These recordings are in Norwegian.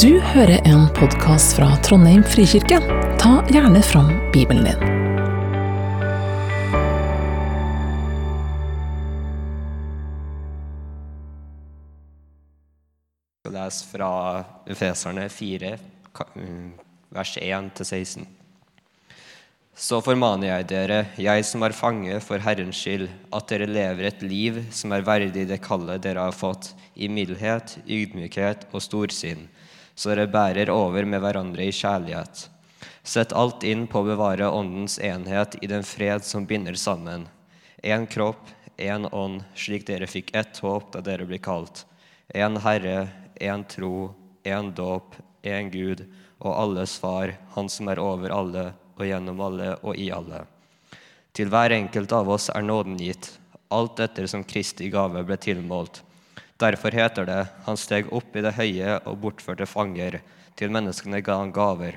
Du hører en podkast fra Trondheim frikirke. Ta gjerne fram Bibelen din. skal lese fra Efeserne 4, mm, vers 1-16. Så formaner jeg dere, jeg som er fange for Herrens skyld, at dere lever et liv som er verdig det kallet dere har fått, i mildhet, ydmykhet og storsinn, så dere bærer over med hverandre i kjærlighet. Sett alt inn på å bevare Åndens enhet i den fred som binder sammen. Én kropp, én ånd, slik dere fikk ett håp da dere ble kalt. Én Herre, én tro, én dåp, én Gud og alles Far, Han som er over alle og gjennom alle og i alle. Til hver enkelt av oss er nåden gitt, alt etter som Kristi gave ble tilmålt. Derfor heter det, Han steg opp i det høye og bortførte fanger, til menneskene ga han gaver.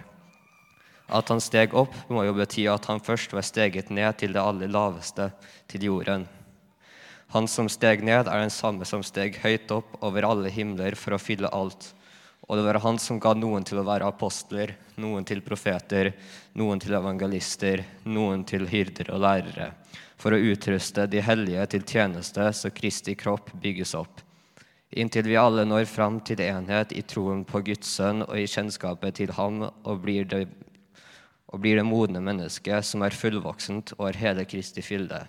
At han steg opp, må jo bety at han først var steget ned til det aller laveste, til jorden. Han som steg ned, er den samme som steg høyt opp over alle himler for å fylle alt. Og det var han som ga noen til å være apostler, noen til profeter, noen til evangelister, noen til hyrder og lærere, for å utruste de hellige til tjeneste så Kristi kropp bygges opp. Inntil vi alle når fram til enhet i troen på Guds sønn og i kjennskapet til ham og blir det, og blir det modne mennesket som er fullvoksent og har hele Kristi fylde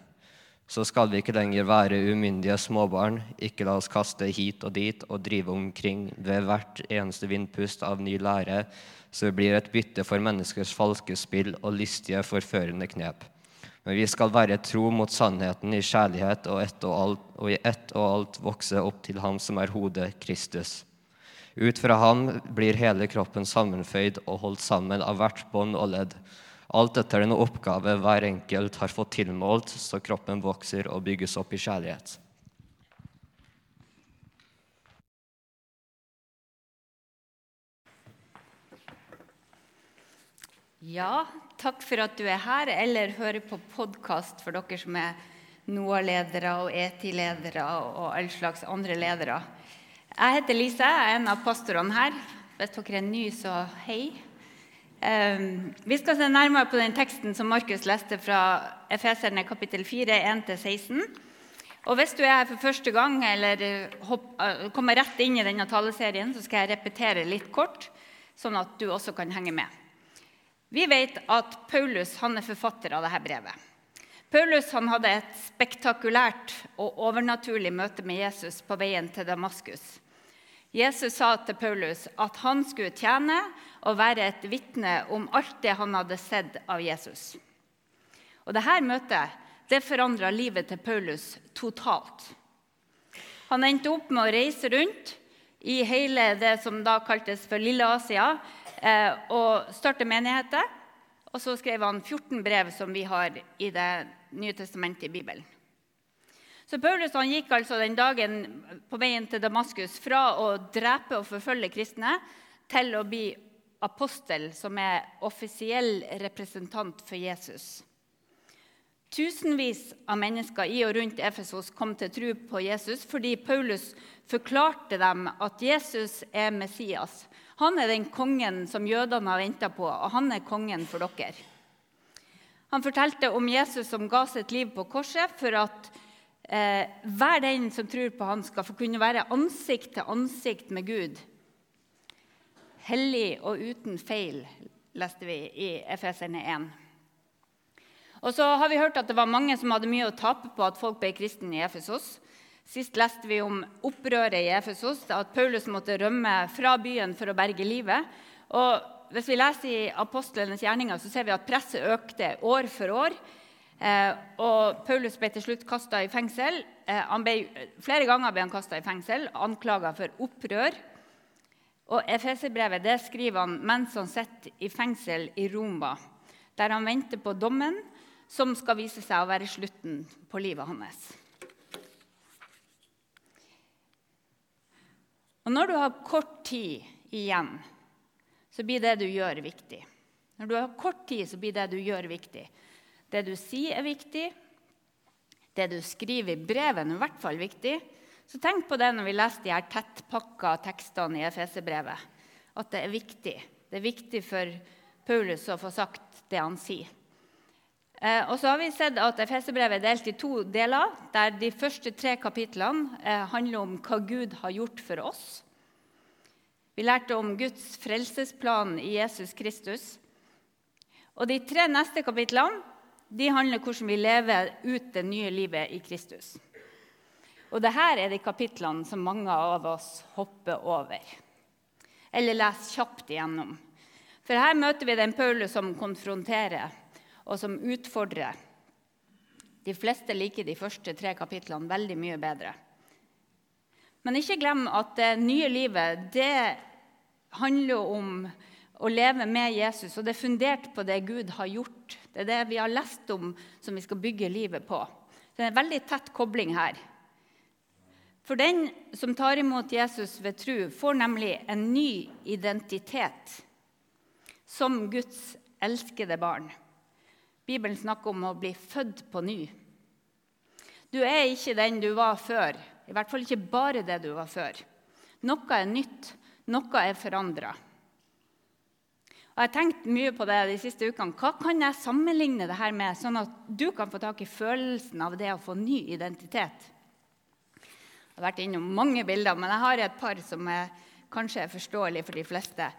så skal vi ikke lenger være umyndige småbarn, ikke la oss kaste hit og dit og drive omkring ved hvert eneste vindpust av ny lære, så det blir et bytte for menneskers falske spill og lystige, forførende knep. Men vi skal være tro mot sannheten i kjærlighet og, ett og, alt, og i ett og alt vokse opp til Ham som er hodet, Kristus. Ut fra ham blir hele kroppen sammenføyd og holdt sammen av hvert bånd og ledd. Alt etter den oppgave hver enkelt har fått tilmålt, så kroppen vokser og bygges opp i kjærlighet. Ja, takk for at du er her, eller hører på podkast for dere som er NOA-ledere og ETI-ledere og all slags andre ledere. Jeg heter Lise, jeg er en av pastorene her. Hvis dere er nye, så hei. Um, vi skal se nærmere på den teksten som Markus leste fra Efeserne kapittel 4, 1-16. Og hvis du er her for første gang eller hopp, uh, kommer rett inn i denne taleserien, så skal jeg repetere litt kort, sånn at du også kan henge med. Vi vet at Paulus er forfatter av dette brevet. Paulus hadde et spektakulært og overnaturlig møte med Jesus på veien til Damaskus. Jesus sa til Paulus at han skulle tjene og være et vitne om alt det han hadde sett av Jesus. Og Dette møtet det forandra livet til Paulus totalt. Han endte opp med å reise rundt i hele det som da kaltes for Lille Asia, og starte menigheter. Og så skrev han 14 brev som vi har i Det nye testamentet i Bibelen. Så Paulus han gikk altså den dagen på veien til Damaskus fra å drepe og forfølge kristne til å bli apostel, som er offisiell representant for Jesus. Tusenvis av mennesker i og rundt Efesos kom til tro på Jesus fordi Paulus forklarte dem at Jesus er Messias. Han er den kongen som jødene har venta på, og han er kongen for dere. Han fortalte om Jesus som ga sitt liv på korset for at eh, hver den som tror på han skal få kunne være ansikt til ansikt med Gud. Hellig og uten feil, leste vi i Efeserne 1. Og så har vi hørt at det var mange som hadde mye å tape på at folk ble kristne i Efesos. Sist leste vi om opprøret i Efesos, at Paulus måtte rømme fra byen for å berge livet. Og hvis vi leser i apostlenes gjerninger, så ser vi at presset økte år for år. Eh, og Paulus ble til slutt kasta i fengsel. Eh, ble, flere ganger ble han kasta i fengsel, anklaga for opprør. Og Efeserbrevet det skriver han mens han sitter i fengsel i Roma, der han venter på dommen som skal vise seg å være slutten på livet hans. Og Når du har kort tid igjen, så blir det du gjør, viktig. Når du har kort tid, så blir det du gjør, viktig. Det du sier, er viktig. Det du skriver i brevet, er i hvert fall viktig. Så tenk på det når vi leser de her tettpakka tekstene i Efeserbrevet. at det er viktig. Det er viktig for Paulus å få sagt det han sier. Eh, og så har vi sett at Efeserbrevet er delt i to deler, der de første tre kapitlene eh, handler om hva Gud har gjort for oss. Vi lærte om Guds frelsesplan i Jesus Kristus. Og de tre neste kapitlene de handler om hvordan vi lever ut det nye livet i Kristus. Og dette er de kapitlene som mange av oss hopper over, eller leser kjapt igjennom. For her møter vi den Paulus som konfronterer og som utfordrer. De fleste liker de første tre kapitlene veldig mye bedre. Men ikke glem at det nye livet det handler om å leve med Jesus, og det er fundert på det Gud har gjort. Det er det vi har lest om, som vi skal bygge livet på. Det er en veldig tett kobling her. For den som tar imot Jesus ved tro, får nemlig en ny identitet som Guds elskede barn. Bibelen snakker om å bli født på ny. Du er ikke den du var før. I hvert fall ikke bare det du var før. Noe er nytt, noe er forandra. Jeg har tenkt mye på det de siste ukene. Hva kan jeg sammenligne det her med, sånn at du kan få tak i følelsen av det å få ny identitet? Jeg har vært innom mange bilder, men jeg har et par som er, kanskje er forståelige for de fleste.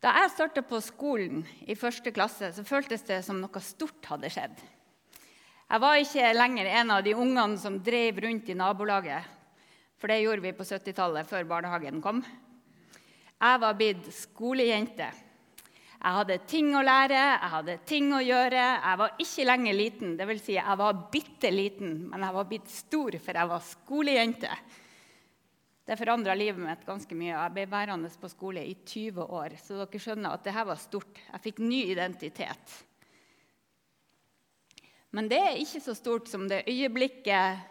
Da jeg starta på skolen i første klasse, så føltes det som noe stort hadde skjedd. Jeg var ikke lenger en av de ungene som drev rundt i nabolaget. For det gjorde vi på 70-tallet, før barnehagen kom. Jeg var blitt skolejente. Jeg hadde ting å lære, jeg hadde ting å gjøre. Jeg var ikke lenger liten, dvs. Si jeg var bitte liten, men jeg var blitt stor, for jeg var skolejente. Det forandra livet mitt ganske mye. Jeg ble værende på skole i 20 år. Så dere skjønner at dette var stort. Jeg fikk ny identitet. Men det er ikke så stort som det øyeblikket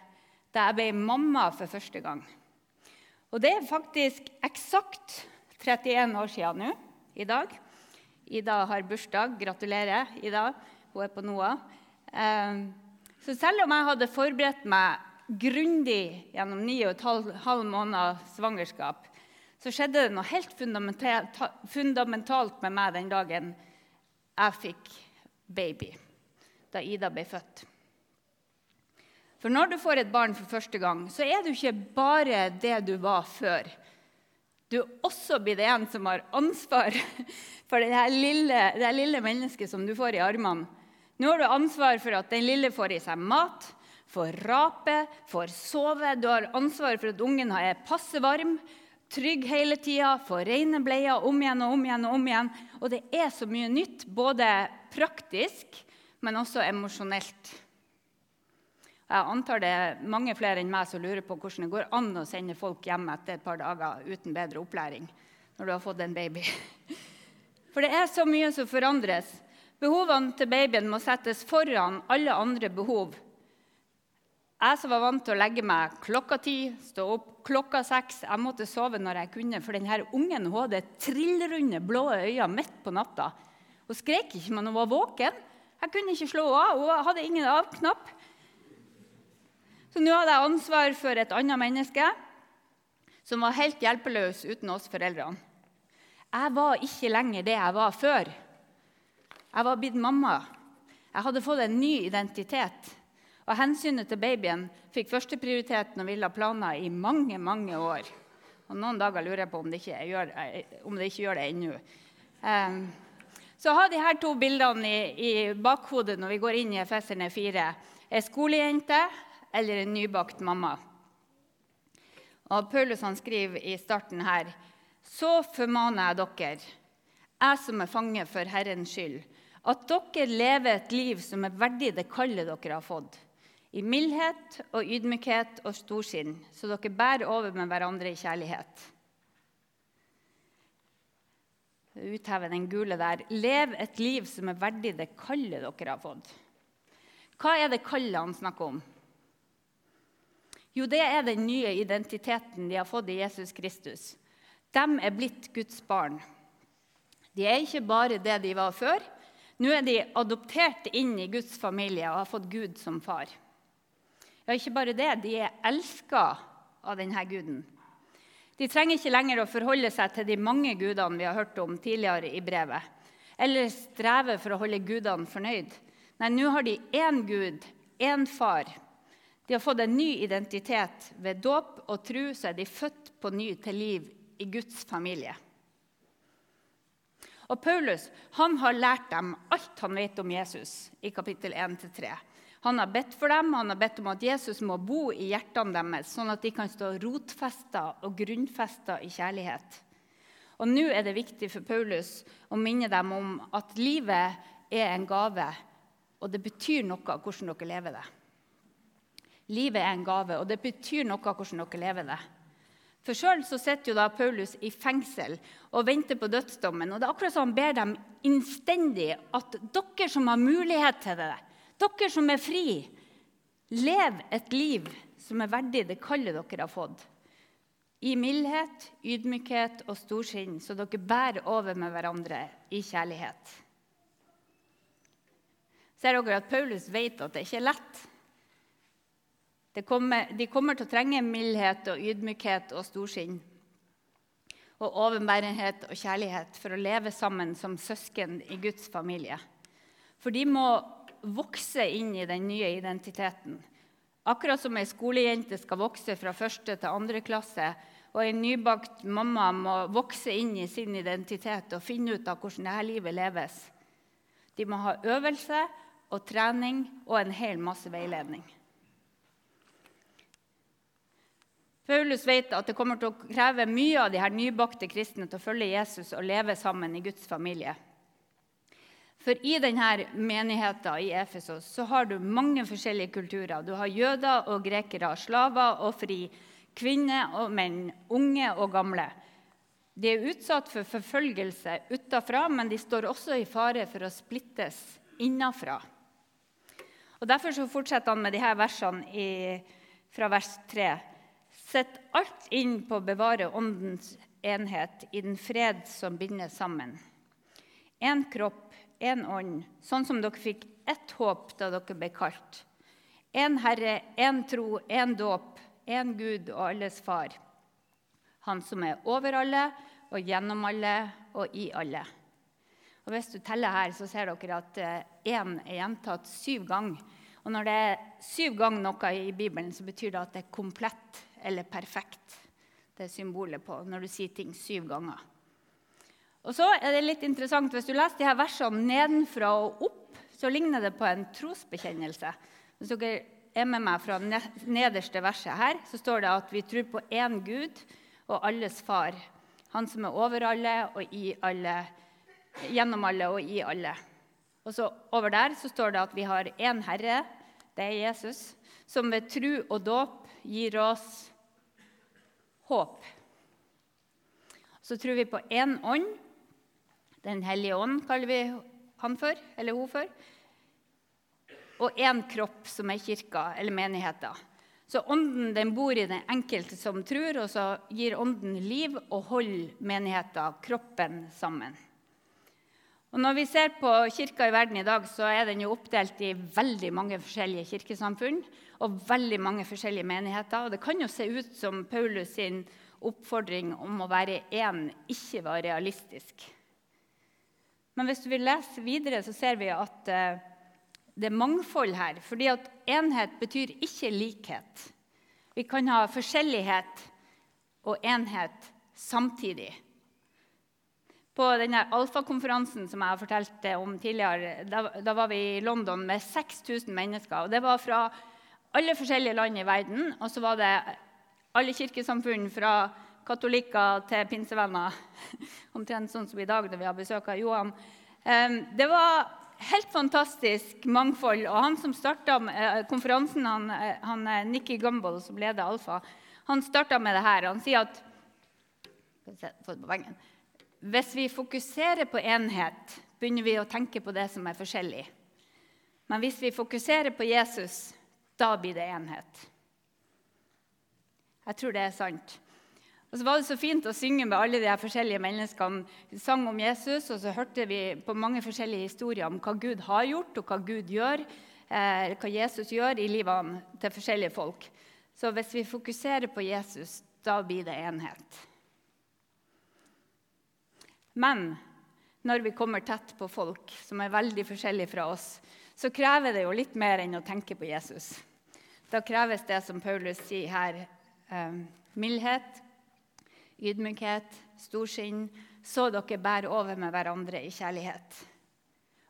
da jeg ble mamma for første gang. Og det er faktisk eksakt 31 år siden nå i dag. Ida har bursdag. Gratulerer, Ida. Hun er på NOAH. Eh, så selv om jeg hadde forberedt meg grundig gjennom ni og et halv måned svangerskap, så skjedde det noe helt fundamentalt med meg den dagen jeg fikk baby, da Ida ble født. For når du får et barn for første gang, så er du ikke bare det du var før. Du er også blitt en som har ansvar for det lille, det lille mennesket som du får i armene. Nå har du ansvar for at den lille får i seg mat, får rape, får sove. Du har ansvar for at ungen er passe varm, trygg hele tida, får rene bleier om igjen og om igjen. Og om igjen. Og det er så mye nytt, både praktisk, men også emosjonelt. Jeg antar det er mange flere enn meg som lurer på hvordan det går an å sende folk hjem etter et par dager uten bedre opplæring når du har fått en baby. For det er så mye som forandres. Behovene til babyen må settes foran alle andre behov. Jeg som var vant til å legge meg klokka ti, stå opp klokka seks Jeg måtte sove når jeg kunne, for denne ungen hadde trillrunde, blå øyne midt på natta. Hun skrek ikke, men hun var våken. Jeg kunne ikke slå av. Hun hadde ingen av-knapp. Så nå hadde jeg ansvar for et annet menneske som var helt hjelpeløs uten oss foreldrene. Jeg var ikke lenger det jeg var før. Jeg var blitt mamma. Jeg hadde fått en ny identitet. Og hensynet til babyen fikk førsteprioriteten og ville ha planer i mange mange år. Og Noen dager lurer jeg på om det ikke gjør, det, ikke gjør det ennå. Um, så ha de her to bildene i, i, bakhodet når vi går inn i Efeserne 4. Er skolejente eller en nybakt mamma? Og Paulus han skriver i starten her Så formaner jeg dere, jeg som er fange for Herrens skyld, at dere lever et liv som er verdig det kallet dere har fått i mildhet og ydmykhet og storsinn, så dere bærer over med hverandre i kjærlighet. Utheve den gule der. Lev et liv som er verdig det kallet dere har fått. Hva er det kallet han snakker om? Jo, det er den nye identiteten de har fått i Jesus Kristus. De er blitt Guds barn. De er ikke bare det de var før. Nå er de adoptert inn i Guds familie og har fått Gud som far. Ja, ikke bare det, de er elska av denne guden. De trenger ikke lenger å forholde seg til de mange gudene vi har hørt om tidligere i brevet, eller streve for å holde gudene fornøyd. Nei, nå har de én Gud, én far. De har fått en ny identitet. Ved dåp og tro så er de født på ny til liv i Guds familie. Og Paulus han har lært dem alt han vet om Jesus i kapittel 1-3. Han har bedt for dem, han har bedt om at Jesus må bo i hjertene deres, sånn at de kan stå rotfesta og grunnfesta i kjærlighet. Og Nå er det viktig for Paulus å minne dem om at livet er en gave, og det betyr noe hvordan dere lever det. Livet er en gave, og det betyr noe hvordan dere lever det. For Sjøl sitter jo Paulus i fengsel og venter på dødsdommen. og det er akkurat som Han ber dem innstendig at dere som har mulighet til det, dere som er fri, lev et liv som er verdig det kallet dere har fått. I mildhet, ydmykhet og storsinn, så dere bærer over med hverandre i kjærlighet. Ser dere at Paulus vet at det ikke er lett? Kommer, de kommer til å trenge mildhet og ydmykhet og storsinn. Og overbærenhet og kjærlighet for å leve sammen som søsken i Guds familie. For de må vokse inn i den nye identiteten. Akkurat som ei skolejente skal vokse fra første til andre klasse, og en nybakt mamma må vokse inn i sin identitet og finne ut av hvordan dette livet leves. De må ha øvelse og trening og en hel masse veiledning. Paulus vet at det kommer til å kreve mye av de her nybakte kristne til å følge Jesus og leve sammen i Guds familie. For i denne menigheten i Efesos så har du mange forskjellige kulturer. Du har jøder og grekere, slaver og fri, kvinner og menn, unge og gamle. De er utsatt for forfølgelse utafra, men de står også i fare for å splittes innafra. Og Derfor så fortsetter han med disse versene i, fra vers 3. Sett alt inn på å bevare åndens enhet i den fred som binder sammen. Én kropp, én ånd, sånn som dere fikk ett håp da dere ble kalt. Én Herre, én tro, én dåp, én Gud og alles Far. Han som er over alle og gjennom alle og i alle. Og Hvis du teller her, så ser dere at én er gjentatt syv ganger. Og når det er syv ganger noe i Bibelen, så betyr det at det er komplett eller perfekt. Det er symbolet på når du sier ting syv ganger. Og så er det litt interessant, Hvis du leser de her versene nedenfra og opp, så ligner det på en trosbekjennelse. Hvis dere er med meg fra nederste verset her, så står det at vi tror på én Gud og alles far. Han som er over alle og i alle, gjennom alle og i alle. Og så Over der så står det at vi har én Herre, det er Jesus, som ved tru og dåp gir oss håp. Så tror vi på én ånd. Den hellige ånd kaller vi han for, eller hun for. Og én kropp, som er kirka eller menigheta. Så ånden den bor i den enkelte som tror, og så gir ånden liv og holder menigheta, kroppen, sammen. Og Når vi ser på kirka i verden i dag, så er den jo oppdelt i veldig mange forskjellige kirkesamfunn og veldig mange forskjellige menigheter. Og Det kan jo se ut som Paulus sin oppfordring om å være én ikke var realistisk. Men hvis vi leser videre, så ser vi at eh, det er mangfold her. fordi at enhet betyr ikke likhet. Vi kan ha forskjellighet og enhet samtidig. På denne alfakonferansen som jeg har fortalt om tidligere, da, var vi i London med 6000 mennesker. og Det var fra alle forskjellige land i verden. Og så var det alle kirkesamfunn, fra katolikker til pinsevenner. Omtrent sånn som i dag, da vi har besøk av Johan. Det var helt fantastisk mangfold. Og han som starta eh, konferansen, han, eh, han eh, Nikki Gumbel, som leder Alfa, han starta med det her. Han sier at. Hvis vi fokuserer på enhet, begynner vi å tenke på det som er forskjellig. Men hvis vi fokuserer på Jesus, da blir det enhet. Jeg tror det er sant. Og så var det så fint å synge med alle de forskjellige menneskene. Vi sang om Jesus, og så hørte vi på mange forskjellige historier om hva Gud har gjort, og hva Gud gjør, eh, hva Jesus gjør i livene til forskjellige folk. Så hvis vi fokuserer på Jesus, da blir det enhet. Men når vi kommer tett på folk som er veldig forskjellige fra oss, så krever det jo litt mer enn å tenke på Jesus. Da kreves det, som Paulus sier her, eh, mildhet, ydmykhet, storsinn, så dere bærer over med hverandre i kjærlighet.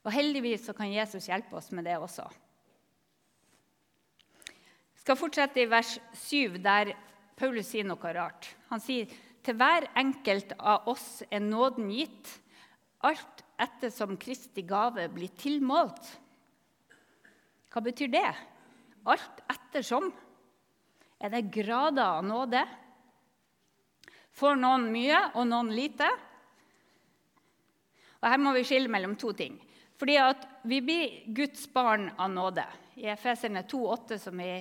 Og heldigvis kan Jesus hjelpe oss med det også. Jeg skal fortsette i vers 7, der Paulus sier noe rart. Han sier til hver enkelt av oss er nåden gitt, alt etter som Kristi gave blir tilmålt. Hva betyr det? Alt ettersom. Er det grader av nåde? Får noen mye og noen lite? Og Her må vi skille mellom to ting. Fordi at Vi blir Guds barn av nåde. I Efeserne 2,8, som vi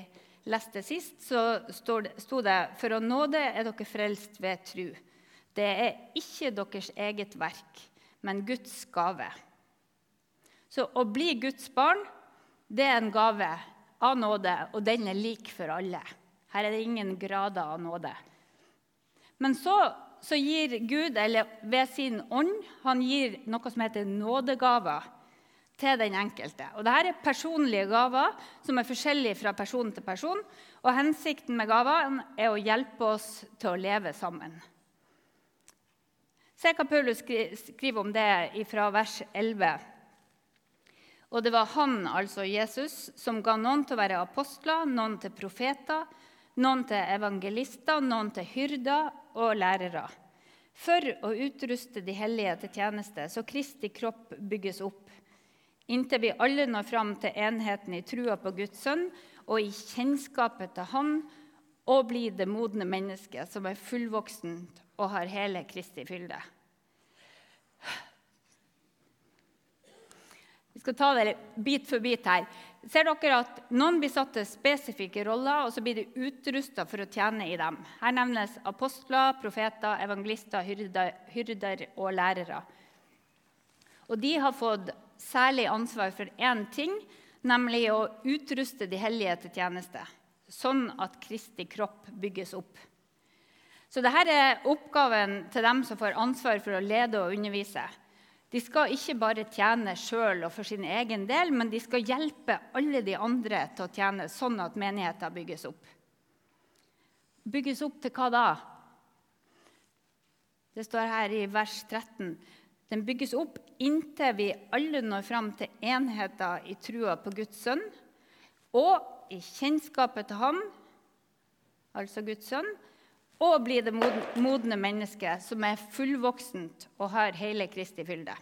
leste sist, så sto det For å nåde er dere frelst ved tru. Det er ikke deres eget verk, men Guds gave. Så å bli Guds barn, det er en gave av nåde, og den er lik for alle. Her er det ingen grader av nåde. Men så, så gir Gud, eller ved sin ånd, han gir noe som heter nådegaver til den enkelte. Og Dette er personlige gaver som er forskjellige fra person til person. Og Hensikten med gavene er å hjelpe oss til å leve sammen. Se hva Paulus skriver om det fra vers 11. Og det var han, altså Jesus, som ga noen til å være apostler, noen til profeter, noen til evangelister, noen til hyrder og lærere. For å utruste de hellige til tjeneste, så Kristi kropp bygges opp inntil vi alle når fram til enheten i trua på Guds sønn og i kjennskapet til Han, og blir det modne mennesket som er fullvoksent og har hele Kristi fylde. Vi skal ta det bit for bit her. Ser dere at Noen blir satt til spesifikke roller, og så blir de utrusta for å tjene i dem. Her nevnes apostler, profeter, evangelister, hyrder, hyrder og lærere. Og de har fått særlig ansvar for én ting, nemlig å utruste de hellige til tjeneste, sånn at Kristi kropp bygges opp. Så dette er oppgaven til dem som får ansvar for å lede og undervise. De skal ikke bare tjene sjøl og for sin egen del, men de skal hjelpe alle de andre til å tjene, sånn at menigheten bygges opp. Bygges opp til hva da? Det står her i vers 13. Den bygges opp inntil vi alle når fram til enheter i trua på Guds sønn og i kjennskapet til ham, altså Guds sønn, og bli det modne mennesket som er fullvoksent og har hele Kristi fylde.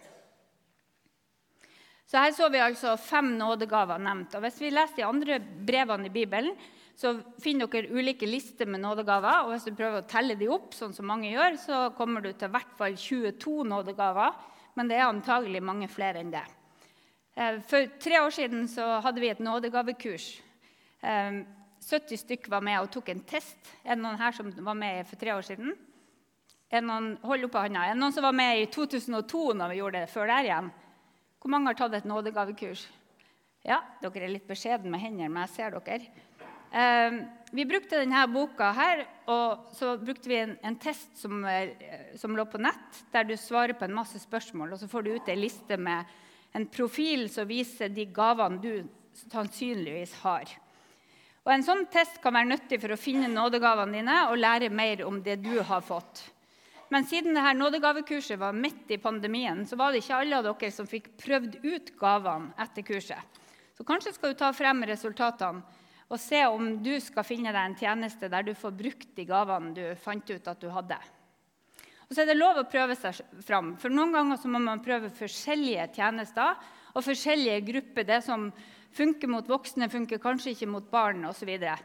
Så Her så vi altså fem nådegaver nevnt. og Hvis vi leser de andre brevene i Bibelen, så finner dere ulike lister med nådegaver. og Hvis du prøver å telle de opp, sånn som mange gjør, så kommer du til hvert fall 22 nådegaver. Men det er antagelig mange flere enn det. Eh, for tre år siden hadde vi et nådegavekurs. 70 eh, stykker var med og tok en test. Er det noen her som var med for tre år siden? Er det noen, hold oppe hånda. Er det noen som var med i 2002 når vi gjorde det før der igjen? Hvor mange har tatt et nådegavekurs? Ja, dere er litt beskjedne med hendene, men jeg ser dere. Eh, vi brukte denne boka her, og så brukte vi en, en test som, som, lå på nett, der du svarer på en masse spørsmål, og så får du ut ei liste med en profil som viser de gavene du sannsynligvis har. Og En sånn test kan være nyttig for å finne nådegavene dine og lære mer om det du har fått. Men siden dette nådegavekurset var midt i pandemien, så var det ikke alle av dere som fikk prøvd ut gavene etter kurset. Så kanskje skal du ta frem resultatene og se om du skal finne deg en tjeneste der du får brukt de gavene du fant ut at du hadde. Og så er det lov å prøve seg fram. For Noen ganger må man prøve forskjellige tjenester og forskjellige grupper. Det som funker mot voksne, funker kanskje ikke mot barn osv. Så, videre.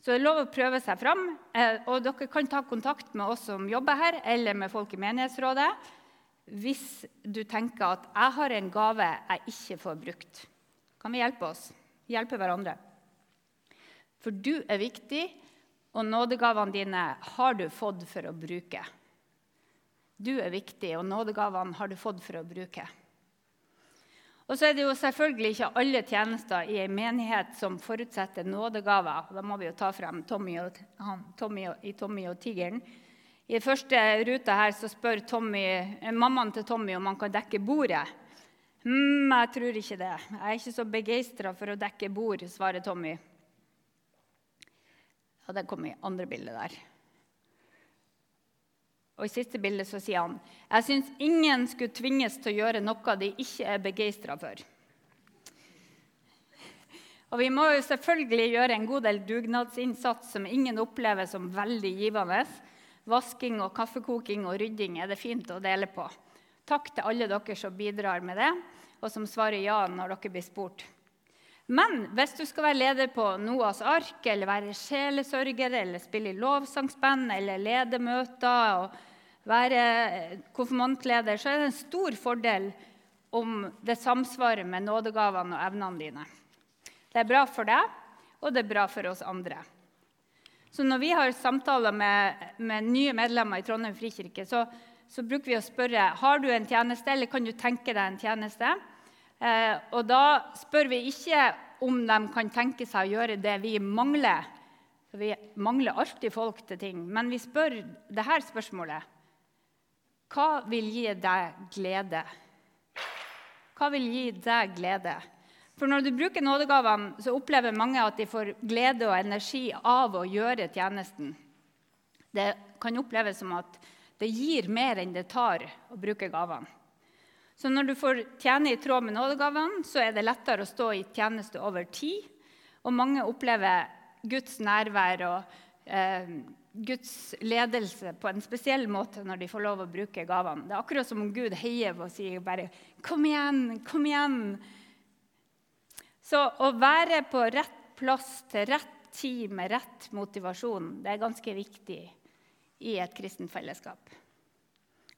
så det er lov å prøve seg fram. Eh, og dere kan ta kontakt med oss som jobber her, eller med folk i menighetsrådet hvis du tenker at 'jeg har en gave jeg ikke får brukt'. Kan vi hjelpe oss? Hjelpe hverandre? For du er viktig, og nådegavene dine har du fått for å bruke. Du er viktig, og nådegavene har du fått for å bruke. Og så er det jo selvfølgelig ikke alle tjenester i en menighet som forutsetter nådegaver. Da må vi jo ta frem Tommy, og, Tommy og, i Tommy og Tigeren I den første ruta her så spør Tommy, eh, mammaen til Tommy om han kan dekke bordet. mm, jeg tror ikke det. Jeg er ikke så begeistra for å dekke bord, svarer Tommy. Og det kom i andre bildet der. Og I siste bildet så sier han jeg syns ingen skulle tvinges til å gjøre noe de ikke er begeistra for. Og Vi må jo selvfølgelig gjøre en god del dugnadsinnsats som ingen opplever som veldig givende. Vasking og kaffekoking og rydding er det fint å dele på. Takk til alle dere som bidrar med det, og som svarer ja når dere blir spurt. Men hvis du skal være leder på Noas ark, eller være sjelesørger, eller spille i lovsangsband, eller lede møter og være konfirmantleder, så er det en stor fordel om det samsvarer med nådegavene og evnene dine. Det er bra for deg, og det er bra for oss andre. Så når vi har samtaler med, med nye medlemmer i Trondheim frikirke, så, så, bruker vi å spørre har du en tjeneste, eller kan du tenke deg en tjeneste. Eh, og da spør vi ikke om de kan tenke seg å gjøre det vi mangler. For vi mangler alltid folk til ting. Men vi spør det her spørsmålet. Hva vil gi deg glede? Hva vil gi deg glede? For når du bruker nådegavene, så opplever mange at de får glede og energi av å gjøre tjenesten. Det kan oppleves som at det gir mer enn det tar å bruke gavene. Så når du får tjene i tråd med nådegavene, så er det lettere å stå i tjeneste over tid. Og mange opplever Guds nærvær og eh, Guds ledelse på en spesiell måte når de får lov å bruke gavene. Det er akkurat som om Gud heier på og sier bare 'Kom igjen, kom igjen'. Så å være på rett plass til rett tid med rett motivasjon, det er ganske viktig i et kristent fellesskap.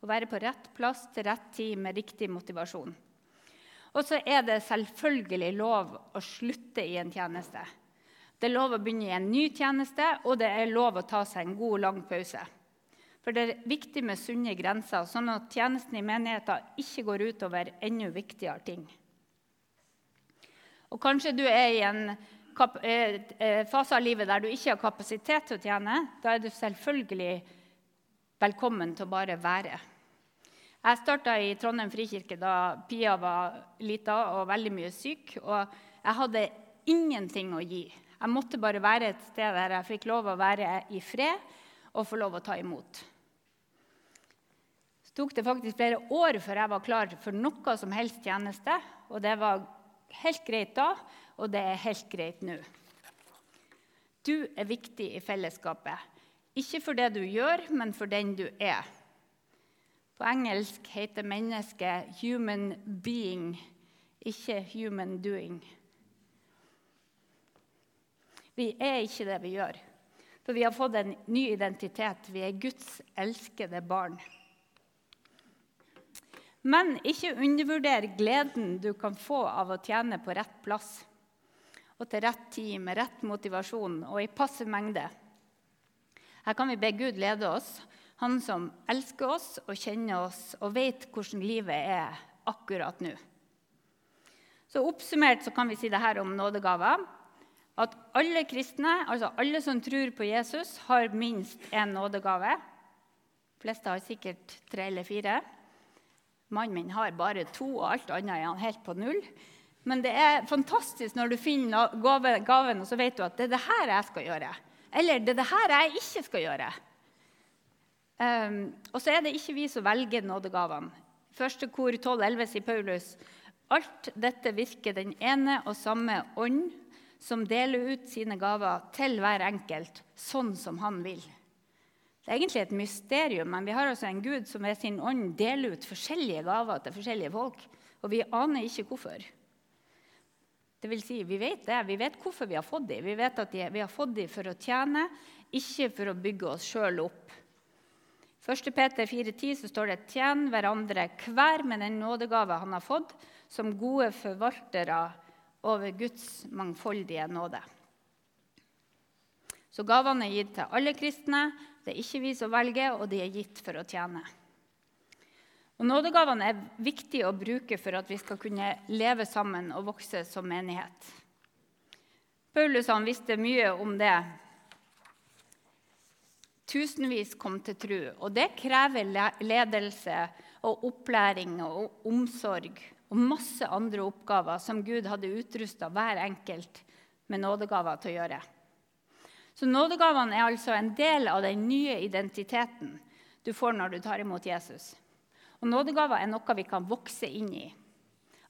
Å være på rett plass til rett tid med riktig motivasjon. Og så er det selvfølgelig lov å slutte i en tjeneste. Det er lov å begynne i en ny tjeneste, og det er lov å ta seg en god, lang pause. For det er viktig med sunne grenser, sånn at tjenesten i menigheten ikke går utover enda viktigere ting. Og kanskje du er i en eh, eh, fase av livet der du ikke har kapasitet til å tjene. Da er du selvfølgelig velkommen til å bare være. Jeg starta i Trondheim frikirke da Pia var lita og veldig mye syk. Og jeg hadde ingenting å gi. Jeg måtte bare være et sted der jeg fikk lov å være i fred og få lov å ta imot. Så tok det faktisk flere år før jeg var klar for noe som helst tjeneste. Og det var helt greit da, og det er helt greit nå. Du er viktig i fellesskapet. Ikke for det du gjør, men for den du er. På engelsk heter mennesket 'human being', ikke 'human doing'. Vi er ikke det vi gjør, for vi har fått en ny identitet. Vi er Guds elskede barn. Men ikke undervurder gleden du kan få av å tjene på rett plass og til rett tid, med rett motivasjon og i passe mengde. Her kan vi be Gud lede oss han som elsker oss og kjenner oss og vet hvordan livet er akkurat nå. Så Oppsummert så kan vi si det her om nådegaver. At alle kristne, altså alle som tror på Jesus, har minst én nådegave. De fleste har sikkert tre eller fire. Mannen min har bare to, og alt annet er han helt på null. Men det er fantastisk når du finner gaven, og så vet du at det er det her jeg skal gjøre. Eller det er det her jeg ikke skal gjøre. Um, og så er det ikke vi som velger nådegavene. Første kor 12,11 sier Paulus alt dette virker den ene og samme ånd som deler ut sine gaver til hver enkelt, sånn som han vil. Det er egentlig et mysterium, men vi har altså en Gud som ved sin ånd deler ut forskjellige gaver til forskjellige folk. Og vi aner ikke hvorfor. Det vil si, Vi vet det, vi vet hvorfor vi har fått dem. Vi vet at vi har fått dem for å tjene, ikke for å bygge oss sjøl opp. 1. Peter 4,10 så står det 'Tjen hverandre hver med den nådegave han har fått', som gode forvaltere over Guds mangfoldige nåde. Så gavene er gitt til alle kristne. Det er ikke vi som velger, og de er gitt for å tjene. Og Nådegavene er viktige å bruke for at vi skal kunne leve sammen og vokse som menighet. Paulus han visste mye om det Tusenvis kom til tro, og det krever ledelse og opplæring og omsorg og masse andre oppgaver som Gud hadde utrusta hver enkelt med nådegaver til å gjøre. Så nådegavene er altså en del av den nye identiteten du får når du tar imot Jesus. Og nådegaver er noe vi kan vokse inn i.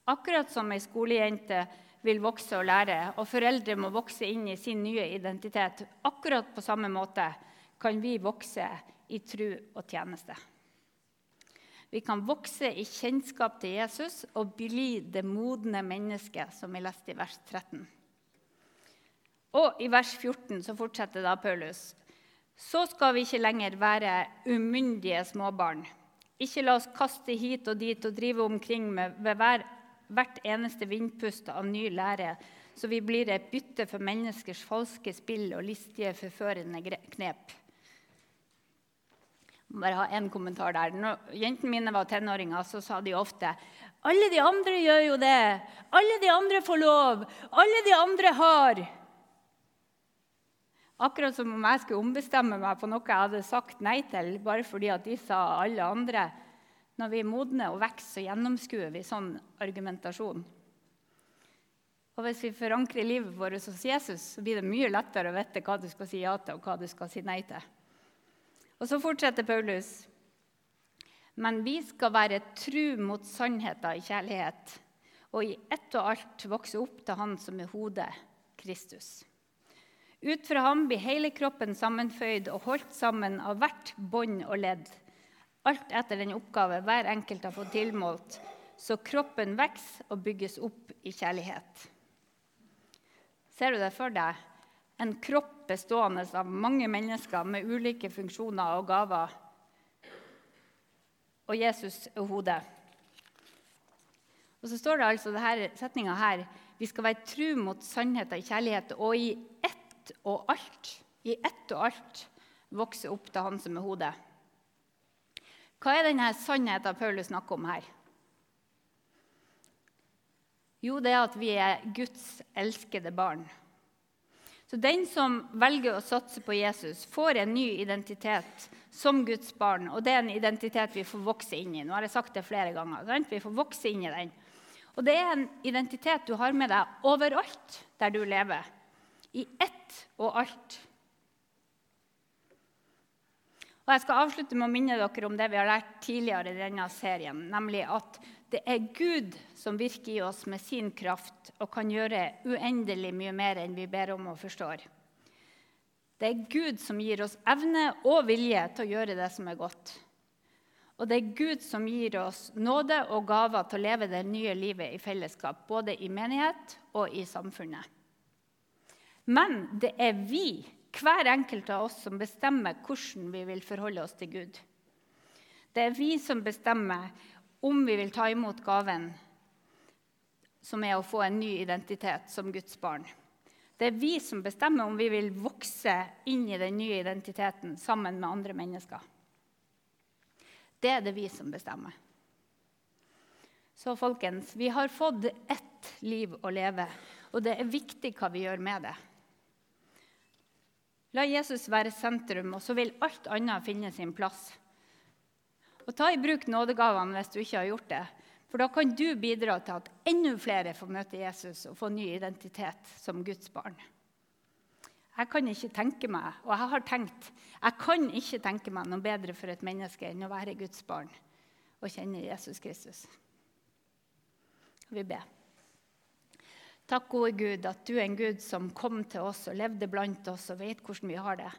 Akkurat som ei skolejente vil vokse og lære, og foreldre må vokse inn i sin nye identitet, akkurat på samme måte kan vi vokse i tru og tjeneste. Vi kan vokse i kjennskap til Jesus og bli det modne mennesket, som vi leste i vers 13. Og i vers 14 så fortsetter da Paulus. Så skal vi ikke lenger være umyndige småbarn. Ikke la oss kaste hit og dit og drive omkring med, ved hver, hvert eneste vindpust av ny lære, så vi blir et bytte for menneskers falske spill og listige, forførende knep bare ha en kommentar der. Når jentene mine var tenåringer, så sa de ofte alle de andre gjør jo det. Alle de andre får lov. Alle de andre har. Akkurat som om jeg skulle ombestemme meg på noe jeg hadde sagt nei til, bare fordi at de sa alle andre. Når vi er modne og vokser, så gjennomskuer vi sånn argumentasjon. Og Hvis vi forankrer livet vårt hos Jesus, så blir det mye lettere å vite hva du skal si ja til, og hva du skal si nei til. Og så fortsetter Paulus. Men vi skal være tru mot sannheten i kjærlighet, og i ett og alt vokse opp til Han som er hodet, Kristus. Ut fra ham blir hele kroppen sammenføyd og holdt sammen av hvert bånd og ledd, alt etter den oppgave hver enkelt har fått tilmålt, så kroppen vokser og bygges opp i kjærlighet. Ser du det for deg? En kropp bestående av mange mennesker med ulike funksjoner og gaver. Og Jesus er hodet. Og så står det altså denne setninga her Vi skal være tru mot sannheten i kjærlighet og i ett og alt. I ett og alt vokse opp til Han som er hodet. Hva er denne sannheten Paulus snakker om her? Jo, det er at vi er Guds elskede barn. Så den som velger å satse på Jesus, får en ny identitet som Guds barn. Og det er en identitet vi får vokse inn i. Nå har jeg sagt det flere ganger. Sant? Vi får vokse inn i den. Og det er en identitet du har med deg overalt der du lever. I ett og alt. Og Jeg skal avslutte med å minne dere om det vi har lært tidligere i denne serien, nemlig at det er Gud som virker i oss med sin kraft og kan gjøre uendelig mye mer enn vi ber om og forstår. Det er Gud som gir oss evne og vilje til å gjøre det som er godt. Og det er Gud som gir oss nåde og gaver til å leve det nye livet i fellesskap, både i menighet og i samfunnet. Men det er vi hver enkelt av oss som bestemmer hvordan vi vil forholde oss til Gud. Det er vi som bestemmer om vi vil ta imot gaven som er å få en ny identitet som Guds barn. Det er vi som bestemmer om vi vil vokse inn i den nye identiteten sammen med andre mennesker. Det er det vi som bestemmer. Så folkens, vi har fått ett liv å leve, og det er viktig hva vi gjør med det. La Jesus være sentrum, og så vil alt annet finne sin plass. Og ta i bruk nådegavene hvis du ikke har gjort det. For da kan du bidra til at enda flere får møte Jesus og få ny identitet som Guds barn. Jeg kan ikke tenke meg, og jeg har tenkt, jeg kan ikke tenke meg noe bedre for et menneske enn å være Guds barn og kjenne Jesus Kristus. Vi ber. Takk, gode Gud, at du er en Gud som kom til oss og levde blant oss og vet hvordan vi har det.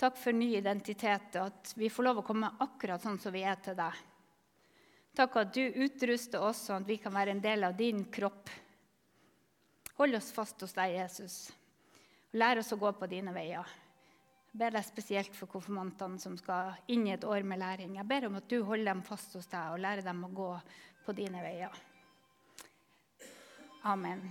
Takk for ny identitet og at vi får lov å komme akkurat sånn som vi er til deg. Takk at du utruster oss sånn at vi kan være en del av din kropp. Hold oss fast hos deg, Jesus, lær oss å gå på dine veier. Jeg ber deg spesielt for konfirmantene som skal inn i et år med læring. Jeg ber om at du holder dem fast hos deg og lærer dem å gå på dine veier. Amen.